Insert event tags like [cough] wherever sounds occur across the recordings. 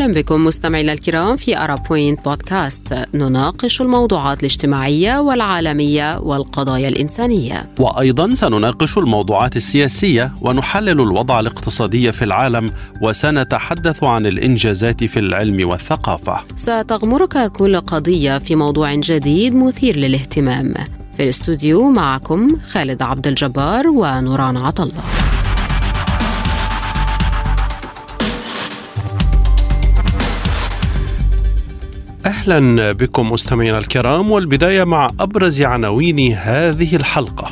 أهلا بكم مستمعينا الكرام في أرا بوينت بودكاست. نناقش الموضوعات الاجتماعية والعالمية والقضايا الإنسانية. وأيضا سنناقش الموضوعات السياسية ونحلل الوضع الاقتصادي في العالم وسنتحدث عن الإنجازات في العلم والثقافة. ستغمرك كل قضية في موضوع جديد مثير للاهتمام. في الاستوديو معكم خالد عبد الجبار ونوران عطله أهلا بكم مستمعينا الكرام والبداية مع أبرز عناوين هذه الحلقة.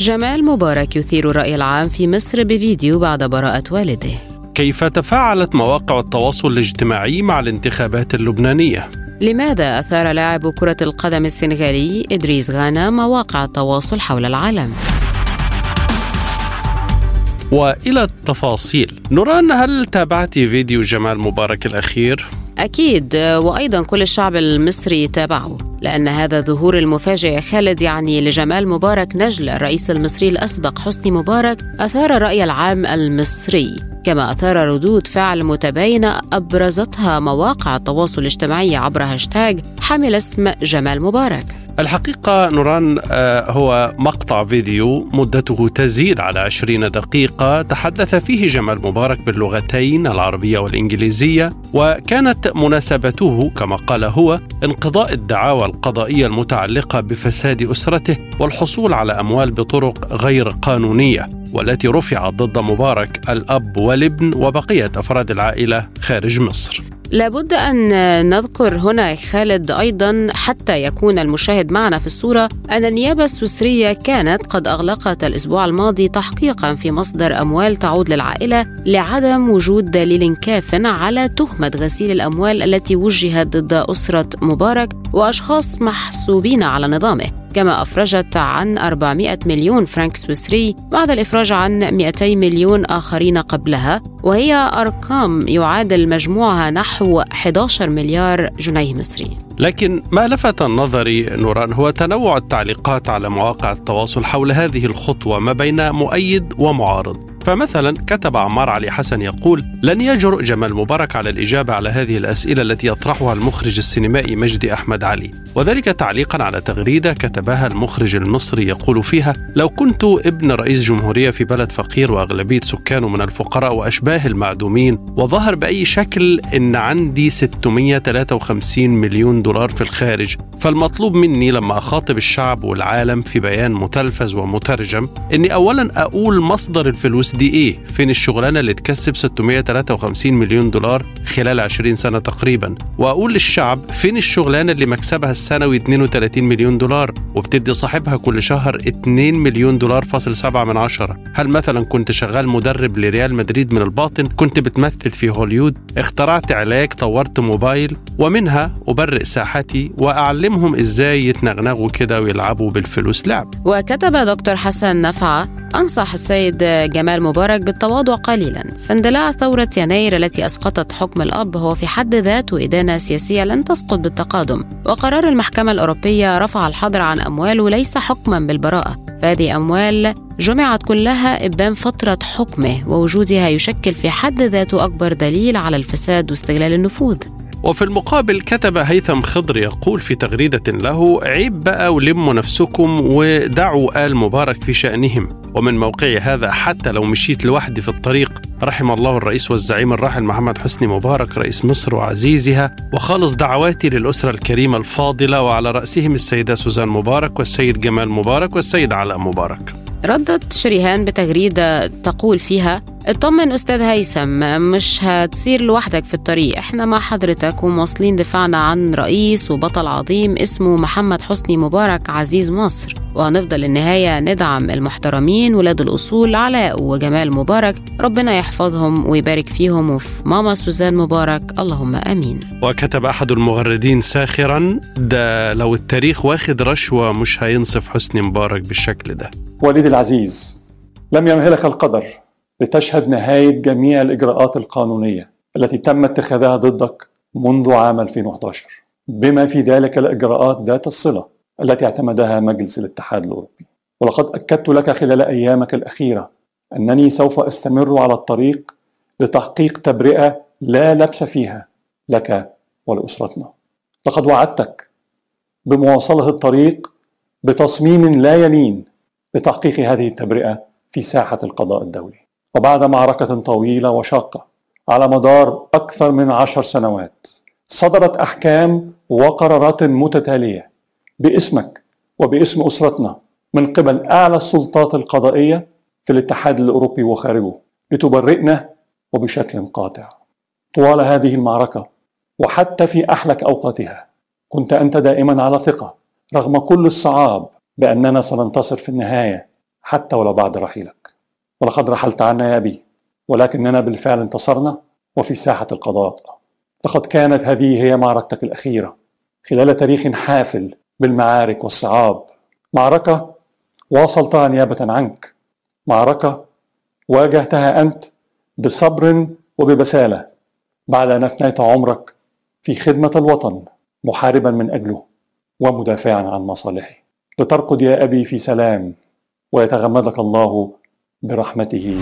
جمال مبارك يثير الرأي العام في مصر بفيديو بعد براءة والده. كيف تفاعلت مواقع التواصل الاجتماعي مع الانتخابات اللبنانية؟ لماذا أثار لاعب كرة القدم السنغالي إدريس غانا مواقع التواصل حول العالم؟ وإلى التفاصيل. نوران هل تابعت فيديو جمال مبارك الأخير؟ أكيد وأيضا كل الشعب المصري تابعه. لأن هذا الظهور المفاجئ خالد يعني لجمال مبارك نجل الرئيس المصري الأسبق حسني مبارك أثار الرأي العام المصري. كما أثار ردود فعل متباينة أبرزتها مواقع التواصل الاجتماعي عبر هاشتاج حمل اسم جمال مبارك. الحقيقة نوران آه، هو مقطع فيديو مدته تزيد على عشرين دقيقة تحدث فيه جمال مبارك باللغتين العربية والإنجليزية وكانت مناسبته كما قال هو انقضاء الدعاوى القضائية المتعلقة بفساد أسرته والحصول على أموال بطرق غير قانونية والتي رفعت ضد مبارك الأب والابن وبقية أفراد العائلة خارج مصر. لابد أن نذكر هنا خالد أيضا حتى يكون المشاهد معنا في الصورة. أن النيابة السويسرية كانت قد أغلقت الأسبوع الماضي تحقيقا في مصدر أموال تعود للعائلة لعدم وجود دليل كاف على تهمة غسيل الأموال التي وجهت ضد أسرة مبارك وأشخاص محسوبين على نظامه. كما أفرجت عن 400 مليون فرنك سويسري بعد الإفراج عن 200 مليون آخرين قبلها وهي أرقام يعادل مجموعها نحو 11 مليار جنيه مصري. لكن ما لفت نظري نوران هو تنوع التعليقات على مواقع التواصل حول هذه الخطوة ما بين مؤيد ومعارض. فمثلا كتب عمار علي حسن يقول لن يجرؤ جمال مبارك على الإجابة على هذه الأسئلة التي يطرحها المخرج السينمائي مجدي أحمد علي. وذلك تعليقا على تغريدة كتبها المخرج المصري يقول فيها لو كنت ابن رئيس جمهورية في بلد فقير وأغلبية سكانه من الفقراء وأشباه المعدومين وظهر بأي شكل إن عندي 653 مليون دولار في الخارج فالمطلوب مني لما أخاطب الشعب والعالم في بيان متلفز ومترجم إني أولا أقول مصدر الفلوس دي إيه؟ فين الشغلانة اللي تكسب 653 مليون دولار خلال 20 سنة تقريبا؟ وأقول للشعب فين الشغلانة اللي مكسبها السنوي 32 مليون دولار وبتدي صاحبها كل شهر 2 مليون دولار فاصل 7 من عشرة؟ هل مثلا كنت شغال مدرب لريال مدريد من الباطن؟ كنت بتمثل في هوليود؟ اخترعت علاج؟ طورت موبايل؟ ومنها أبرئ ساحتي وأعلمهم إزاي يتنغنغوا كده ويلعبوا بالفلوس. لعب. وكتب دكتور حسن نفعة أنصح السيد جمال مبارك بالتواضع قليلا. فاندلاع ثورة يناير التي أسقطت حكم الأب هو في حد ذاته إدانة سياسية لن تسقط بالتقادم. وقرار المحكمة الأوروبية رفع الحظر عن أمواله ليس حكما بالبراءة. فهذه أموال جمعت كلها إبان فترة حكمه ووجودها يشكل في حد ذاته أكبر دليل على الفساد واستغلال النفوذ. وفي المقابل كتب هيثم خضر يقول في تغريدة له عيب بقى ولموا نفسكم ودعوا آل مبارك في شأنهم. ومن موقعي هذا حتى لو مشيت لوحدي في الطريق رحم الله الرئيس والزعيم الراحل محمد حسني مبارك رئيس مصر وعزيزها وخالص دعواتي للأسرة الكريمة الفاضلة وعلى رأسهم السيدة سوزان مبارك والسيد جمال مبارك والسيد علاء مبارك. ردت شريهان بتغريدة تقول فيها اطمن أستاذ هيثم مش هتصير لوحدك في الطريق. إحنا مع حضرتك ومواصلين دفاعنا عن رئيس وبطل عظيم اسمه محمد حسني مبارك عزيز مصر. وهنفضل النهاية ندعم المحترمين ولاد الأصول علاء وجمال مبارك. ربنا يحفظهم ويبارك فيهم وفي ماما سوزان مبارك. اللهم آمين. وكتب أحد المغردين ساخرا ده لو التاريخ واخد رشوة مش هينصف حسني مبارك بالشكل ده. والدي العزيز لم يمهلك القدر لتشهد نهاية جميع الإجراءات القانونية التي تم اتخاذها ضدك منذ عام 2011 بما في ذلك الإجراءات ذات الصلة التي اعتمدها مجلس الاتحاد الأوروبي. ولقد أكدت لك خلال أيامك الأخيرة أنني سوف أستمر على الطريق لتحقيق تبرئة لا لبس فيها لك ولأسرتنا. لقد وعدتك بمواصلة الطريق بتصميم لا يلين لتحقيق هذه التبرئة في ساحة القضاء الدولي. وبعد معركة طويلة وشاقة على مدار أكثر من عشر سنوات صدرت أحكام وقرارات متتالية باسمك وباسم أسرتنا من قبل أعلى السلطات القضائية في الاتحاد الأوروبي وخارجه لتبرئنا وبشكل قاطع. طوال هذه المعركة وحتى في أحلك أوقاتها كنت أنت دائما على ثقة رغم كل الصعاب بأننا سننتصر في النهاية حتى ولو بعد رحيلك. ولقد رحلت عنا يا أبي ولكننا بالفعل انتصرنا وفي ساحة القضاء. لقد كانت هذه هي معركتك الأخيرة خلال تاريخ حافل بالمعارك والصعاب. معركة واصلتها نيابة عنك. معركة واجهتها أنت بصبر وببسالة بعد أن أفنيت عمرك في خدمة الوطن محاربا من أجله ومدافعا عن مصالحه. لترقد يا أبي في سلام ويتغمدك الله برحمته.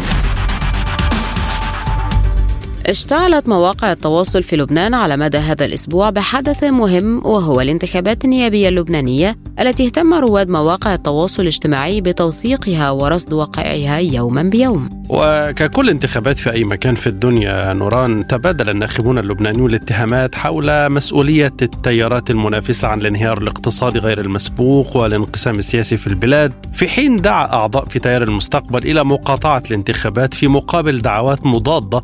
اشتعلت مواقع التواصل في لبنان على مدى هذا الأسبوع بحدث مهم وهو الانتخابات النيابية اللبنانية التي اهتم رواد مواقع التواصل الاجتماعي بتوثيقها ورصد وقائعها يوما بيوم. وككل انتخابات في أي مكان في الدنيا نوران تبادل الناخبون اللبنانيون الاتهامات حول مسؤولية التيارات المنافسة عن الانهيار الاقتصادي غير المسبوق والانقسام السياسي في البلاد، في حين دعا أعضاء في تيار المستقبل إلى مقاطعة الانتخابات في مقابل دعوات مضادة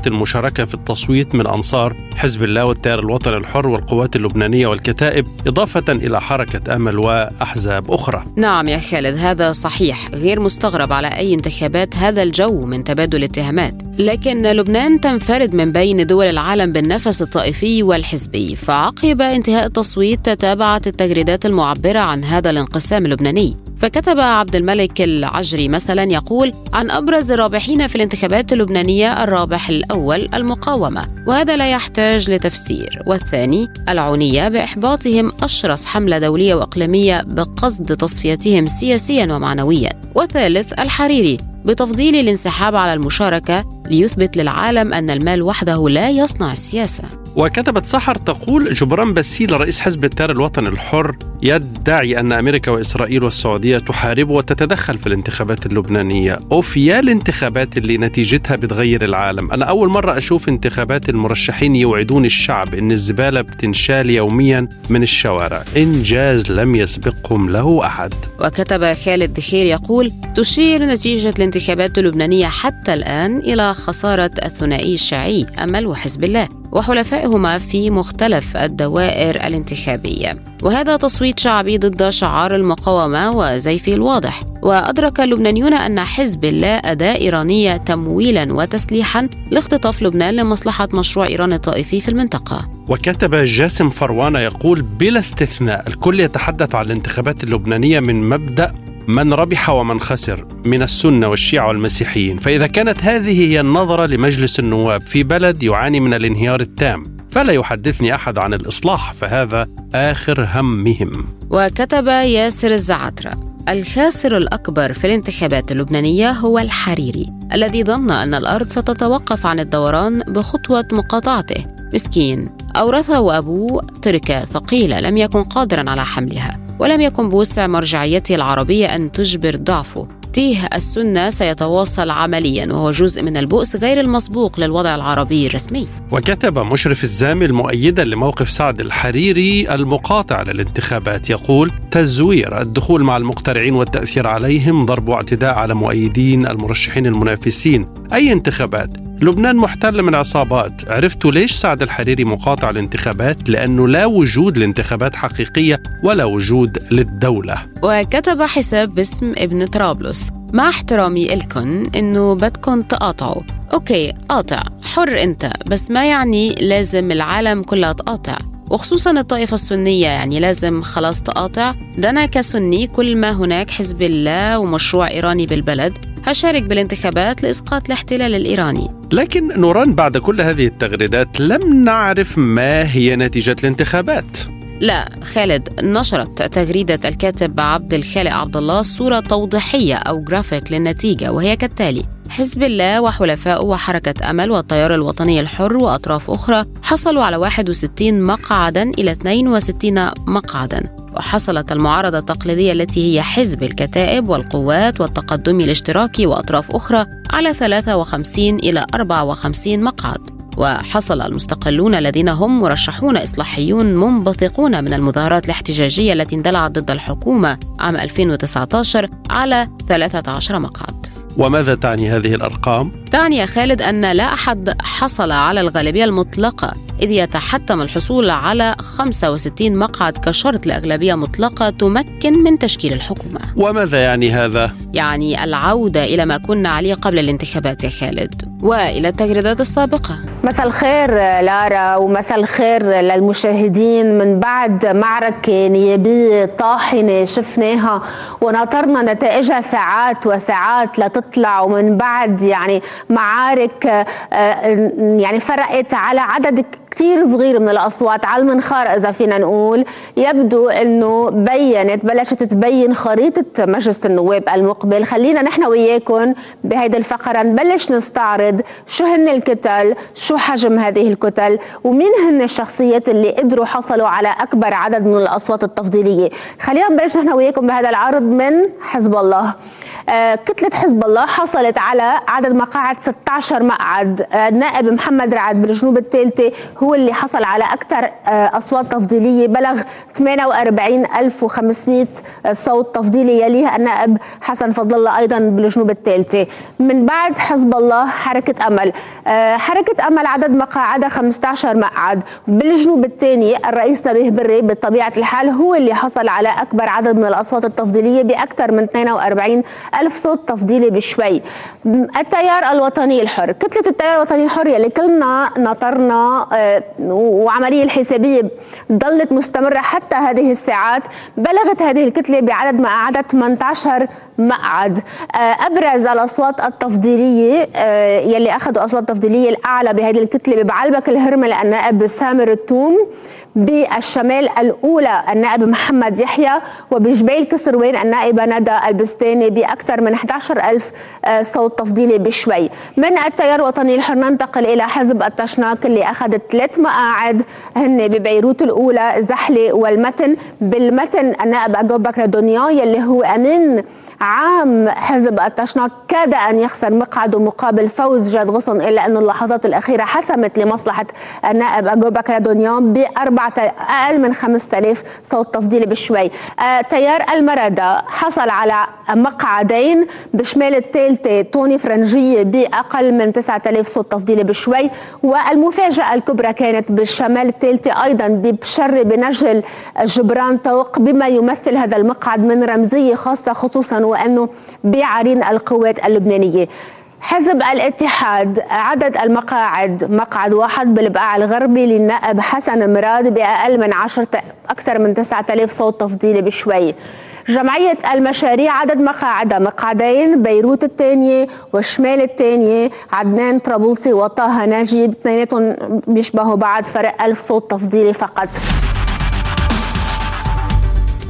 بضروره المشاركة في التصويت من أنصار حزب الله والتيار الوطني الحر والقوات اللبنانية والكتائب إضافة إلى حركة أمل وأحزاب أخرى. نعم يا خالد هذا صحيح غير مستغرب على أي انتخابات هذا الجو من تبادل اتهامات. لكن لبنان تنفرد من بين دول العالم بالنفس الطائفي والحزبي فعقب انتهاء التصويت تتابعت التغريدات المعبرة عن هذا الانقسام اللبناني. فكتب عبد الملك العجري مثلا يقول عن أبرز الرابحين في الانتخابات اللبنانية الرابح الأول المقاومة وهذا لا يحتاج لتفسير. والثاني العنيه بإحباطهم أشرس حملة دولية وإقليمية بقصد تصفيتهم سياسيا ومعنويا. والثالث الحريري بتفضيل الانسحاب على المشاركة ليثبت للعالم أن المال وحده لا يصنع السياسة. وكتبت سحر تقول جبران بسيل رئيس حزب التيار الوطني الحر يدعي أن أمريكا وإسرائيل والسعودية تحارب وتتدخل في الانتخابات اللبنانية. أوف يا الانتخابات اللي نتيجتها بتغير العالم. أنا أول مرة أشوف انتخابات المرشحين يوعدون الشعب أن الزبالة بتنشال يوميا من الشوارع. إنجاز لم يسبقهم له أحد. وكتب خالد دخير يقول تشير نتيجة الانتخابات اللبنانية حتى الآن إلى خسارة الثنائي الشيعي أمل وحزب الله وحلفائهما في مختلف الدوائر الانتخابية. وهذا تصويت شعبي ضد شعار المقاومة وزيفه الواضح. وأدرك اللبنانيون أن حزب الله اداه إيرانية تمويلا وتسليحا لاختطاف لبنان لمصلحة مشروع إيران الطائفي في المنطقة. وكتب جاسم فروانة يقول بلا استثناء الكل يتحدث عن الانتخابات اللبنانية من مبدأ من ربح ومن خسر من السنة والشيعة والمسيحيين، فإذا كانت هذه هي النظرة لمجلس النواب في بلد يعاني من الانهيار التام، فلا يحدثني أحد عن الإصلاح فهذا آخر همهم. وكتب ياسر الزعترة الخاسر الأكبر في الانتخابات اللبنانية هو الحريري الذي ظن أن الأرض ستتوقف عن الدوران بخطوة مقاطعته. مسكين أورثه أبوه تركة ثقيلة لم يكن قادرا على حملها. ولم يكن بوسع مرجعيته العربية أن تجبر ضعفه. تيه السنة سيتواصل عمليا وهو جزء من البؤس غير المسبوق للوضع العربي الرسمي. وكتب مشرف الزامل مؤيدا لموقف سعد الحريري المقاطع للانتخابات يقول تزوير الدخول مع المقترعين والتأثير عليهم ضرب واعتداء على مؤيدين المرشحين المنافسين. أي انتخابات؟ لبنان محتل من عصابات. عرفتوا ليش سعد الحريري مقاطع الانتخابات؟ لأنه لا وجود لانتخابات حقيقية ولا وجود للدولة. وكتب حساب باسم ابن طرابلس. مع احترامي لكم إنه بدكم تقاطعوا. أوكي قاطع. حر أنت بس ما يعني لازم العالم كلها تقاطع. وخصوصا الطائفة السنية يعني لازم خلاص تقاطع. ده أنا كسني كل ما هناك حزب الله ومشروع إيراني بالبلد هشارك بالانتخابات لإسقاط الاحتلال الإيراني. لكن نوران بعد كل هذه التغريدات لم نعرف ما هي نتيجة الانتخابات. لا خالد نشرت تغريدة الكاتب عبد الخالق عبد الله صورة توضيحية أو جرافيك للنتيجة وهي كالتالي حزب الله وحلفائه وحركة أمل والتيار الوطني الحر وأطراف أخرى حصلوا على 61 مقعدا إلى 62 مقعدا. وحصلت المعارضة التقليدية التي هي حزب الكتائب والقوات والتقدم الاشتراكي وأطراف أخرى على 53 إلى 54 مقعد. وحصل المستقلون الذين هم مرشحون إصلاحيون منبثقون من المظاهرات الاحتجاجية التي اندلعت ضد الحكومة عام 2019 على 13 مقعد. وماذا تعني هذه الأرقام؟ تعني يا خالد أن لا أحد حصل على الغالبية المطلقة إذ يتحتم الحصول على 65 مقعد كشرط لأغلبية مطلقة تمكن من تشكيل الحكومة وماذا يعني هذا؟ يعني العودة إلى ما كنا عليه قبل الانتخابات يا خالد وإلى التغريدات السابقة مساء الخير لارا ومساء الخير للمشاهدين من بعد معركة نيابية طاحنة شفناها وناطرنا نتائجها ساعات وساعات لتطلع ومن بعد يعني معارك آه، يعني فرقت على عدد كثير صغير من الأصوات. على المنخار إذا فينا نقول يبدو إنه بينت بلشت تبين خريطة مجلس النواب المقبل. خلينا نحن وياكم بهيدي الفقرة نبلش نستعرض شو هن الكتل شو حجم هذه الكتل ومين هن الشخصيات اللي قدروا حصلوا على أكبر عدد من الأصوات التفضيلية. خلينا نبلش نحن وياكم بهذا العرض من حزب الله. آه، كتلة حزب الله حصلت على عدد مقاعد 16 مقعد. النائب آه، محمد رعد بالجنوب الثالثة هو اللي حصل على أكثر آه، أصوات تفضيلية بلغ 48500 صوت تفضيلي يليها النائب حسن فضل الله أيضا بالجنوب الثالثة من بعد حزب الله حركة أمل. حركة أمل عدد مقاعدها 15 مقعد. بالجنوب الثاني الرئيس نبيه بري بطبيعة الحال هو اللي حصل على أكبر عدد من الأصوات التفضيلية بأكثر من 42 ألف صوت تفضيلي بشوي. التيار الوطني الحر. كتلة التيار الوطني الحر يلي كلنا نطرنا آه، وعملية الحسابية ظلت مستمرة حتى هذه الساعات. بلغت هذه الكتلة بعدد مقعدات 18 مقعد. آه، أبرز الأصوات التفضيلية آه، يلي أخذوا أصوات تفضيلية الأعلى بهذه الكتلة ببعلبك الهرمل النائب سامر التوم. بالشمال الأولى النائب محمد يحيى وبجبيل كسروين النائبة ندى البستاني بأكثر من 11 ألف آه، صوت تفضيلي بشوي. من التيار الوطني الحر ننتقل إلى حزب الطاشناق اللي أخذ ثلاث مقاعد هن ببيروت الأولى زحلة والمتن. بالمتن النائب أغوب بقرادونيان يلي هو أمين عام حزب الطاشناق كاد أن يخسر مقعده مقابل فوز جاد غصن إلا أن اللحظات الأخيرة حسمت لمصلحة النائب أغوب بقرادونيان بأربعة أقل من 5000 صوت تفضيلي بشوي. آه تيار المردة حصل على مقعدين بشمال الثالثة توني فرنجية بأقل من 9000 صوت تفضيلي بشوي. والمفاجأة الكبرى كانت بالشمال الثالثة أيضا بشر بنجل جبران طوق بما يمثل هذا المقعد من رمزية خاصة خصوصا وأنه بعرين القوات اللبنانية. حزب الاتحاد عدد المقاعد مقعد واحد بالبقاع الغربي للنائب حسن مراد بأقل من عشرة أكثر من 9000 صوت تفضيلي بشوي. جمعية المشاريع عدد مقاعدها مقعدين بيروت الثانية والشمال الثانية عدنان طرابلسي وطه ناجي اثنيناتهم بيشبهوا بعض فرق ألف صوت تفضيلي فقط.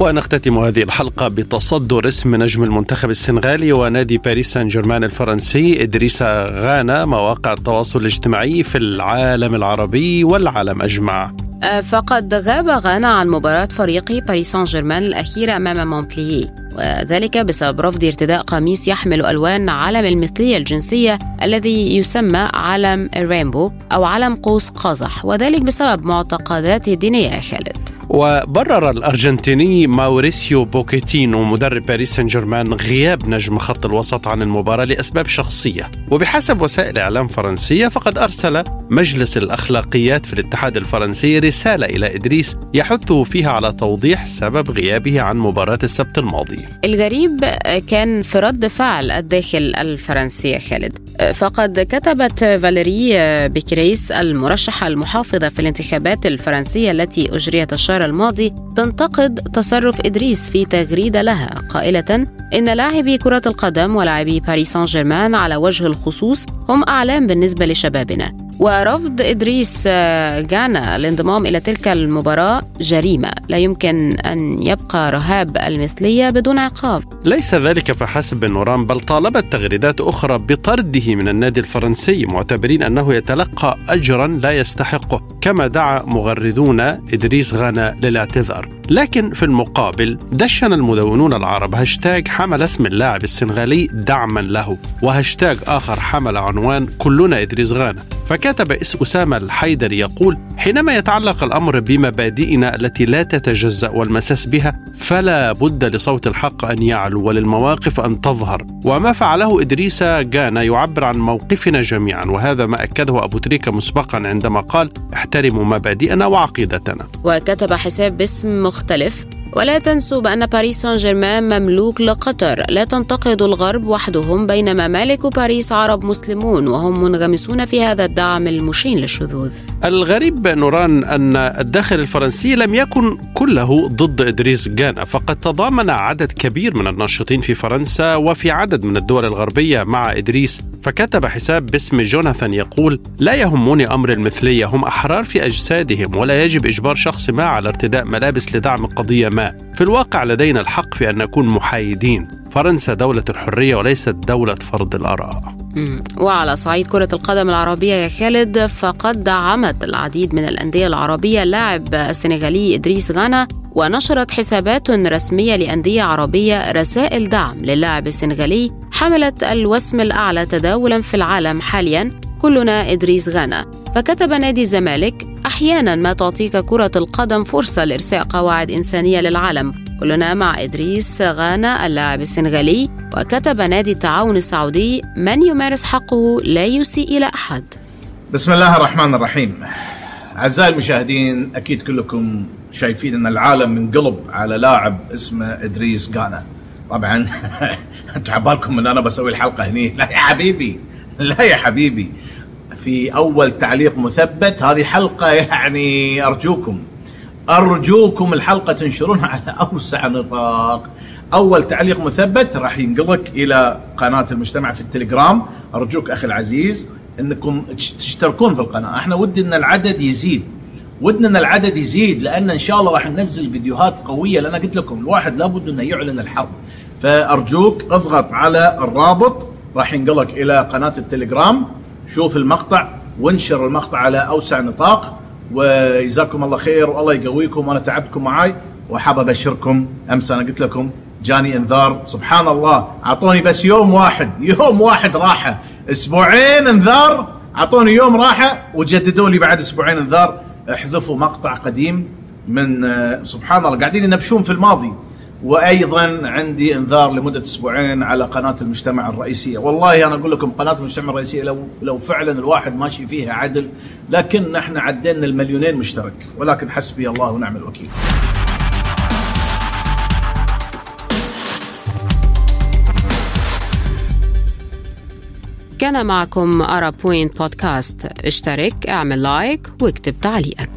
ونختتم هذه الحلقة بتصدر اسم نجم المنتخب السنغالي ونادي باريس سان جيرمان الفرنسي إدريس غانا مواقع التواصل الاجتماعي في العالم العربي والعالم أجمع. أه، فقد غاب غانا عن مباراة فريق باريس سان جيرمان الأخيرة أمام مونبلييه وذلك بسبب رفض ارتداء قميص يحمل ألوان علم المثلية الجنسية الذي يسمى علم ال rainbow أو علم قوس قزح وذلك بسبب معتقدات دينية يا خالد. وبرر الأرجنتيني ماوريسيو بوكيتينو مدرب باريس سان جيرمان غياب نجم خط الوسط عن المباراة لأسباب شخصية. وبحسب وسائل إعلام فرنسية فقد أرسل مجلس الأخلاقيات في الاتحاد الفرنسي رسالة إلى إدريس يحثه فيها على توضيح سبب غيابه عن مباراة السبت الماضي. الغريب كان في رد فعل الداخل الفرنسي خالد. فقد كتبت فاليري بكريس المرشحة المحافظة في الانتخابات الفرنسية التي أجريت الشهر الماضي تنتقد تصرف إدريس في تغريدة لها قائلة إن لاعبي كرة القدم ولاعبي باريس سان جيرمان على وجه الخصوص هم أعلام بالنسبة لشبابنا. ورفض إدريس جانا الانضمام إلى تلك المباراة جريمة. لا يمكن أن يبقى رهاب المثلية بدون عقاب. ليس ذلك فحسب نوران بل طالبت تغريدات أخرى بطرده من النادي الفرنسي معتبرين أنه يتلقى أجرا لا يستحقه كما دعا مغردون إدريس غانا للاعتذار. لكن في المقابل دشن المدونون العرب هاشتاج حمل اسم اللاعب السنغالي دعما له وهاشتاج آخر حمل عنوان كلنا إدريس غانا. فكتب أسامة الحيدري يقول حينما يتعلق الأمر بمبادئنا التي لا تتجزأ والمساس بها فلا بد لصوت الحق أن يعلو وللمواقف أن تظهر. وما فعله إدريس جانا يعبر عن موقفنا جميعا وهذا ما أكده أبو تريكة مسبقا عندما قال احترموا مبادئنا وعقيدتنا وكتب حساب باسم مختلف. ولا تنسوا بأن باريس سان جيرمان مملوك لقطر. لا تنتقد الغرب وحدهم بينما مالك باريس عرب مسلمون وهم منغمسون في هذا الدعم المشين للشذوذ. الغريب نوران أن الداخل الفرنسي لم يكن كله ضد إدريس جانا فقد تضامن عدد كبير من الناشطين في فرنسا وفي عدد من الدول الغربية مع إدريس فكتب حساب باسم جوناثان يقول لا يهمني أمر المثلية هم أحرار في أجسادهم ولا يجب إجبار شخص ما على ارتداء ملابس لدعم قضية ما في الواقع لدينا الحق في أن نكون محايدين. فرنسا دولة الحرية وليست دولة فرض الآراء. وعلى صعيد كرة القدم العربية يا خالد فقد دعمت العديد من الأندية العربية اللاعب السنغالي إدريس غانا ونشرت حسابات رسمية لأندية عربية رسائل دعم للاعب السنغالي حملت الوسم الأعلى تداولا في العالم حاليا. كلنا إدريس غانا. فكتب نادي الزمالك أحيانا ما تعطيك كرة القدم فرصة لإرساء قواعد إنسانية للعالم. كلنا مع إدريس غانا اللاعب السنغالي. وكتب نادي التعاون السعودي من يمارس حقه لا يسيء إلى أحد. بسم الله الرحمن الرحيم. أعزائي المشاهدين أكيد كلكم شايفين أن العالم منقلب على لاعب اسمه إدريس غانا. طبعا [laughs] أنتم عبالكم إن أنا بسوي الحلقة هني. لا يا حبيبي. [laughs] لا يا حبيبي في أول تعليق مثبت هذه حلقة يعني أرجوكم أرجوكم الحلقة تنشرونها على [laughs] أوسع نطاق. أول تعليق مثبت راح ينقلك إلى قناة المجتمع في التليجرام. أرجوك أخي العزيز إنكم تشتركون في القناة. إحنا ودي إن العدد يزيد. ودنا إن العدد يزيد لأن إن شاء الله راح ننزل فيديوهات قوية. لأن قلت لكم الواحد لابد إنه يعلن الحرب. فأرجوك اضغط على الرابط راح ينقلك إلى قناة التليجرام. شوف المقطع وانشر المقطع على أوسع نطاق. وجزاكم الله خير والله يقويكم وأنا تعبتكم معاي. وحاب أبشركم أمس أنا قلت لكم جاني إنذار. سبحان الله أعطوني بس يوم واحد يوم واحد راحة. أسبوعين إنذار أعطوني يوم راحة وجددوا لي بعد أسبوعين إنذار. احذفوا مقطع قديم من سبحان الله قاعدين ينبشون في الماضي. وأيضا عندي إنذار لمدة أسبوعين على قناة المجتمع الرئيسية، والله أنا أقول لكم قناة المجتمع الرئيسية لو لو فعلا الواحد ماشي فيها عدل لكن إحنا عدينا المليونين مشترك، ولكن حسبي الله ونعم الوكيل. كان معكم أرا بوينت بودكاست اشترك اعمل like واكتب تعليقك.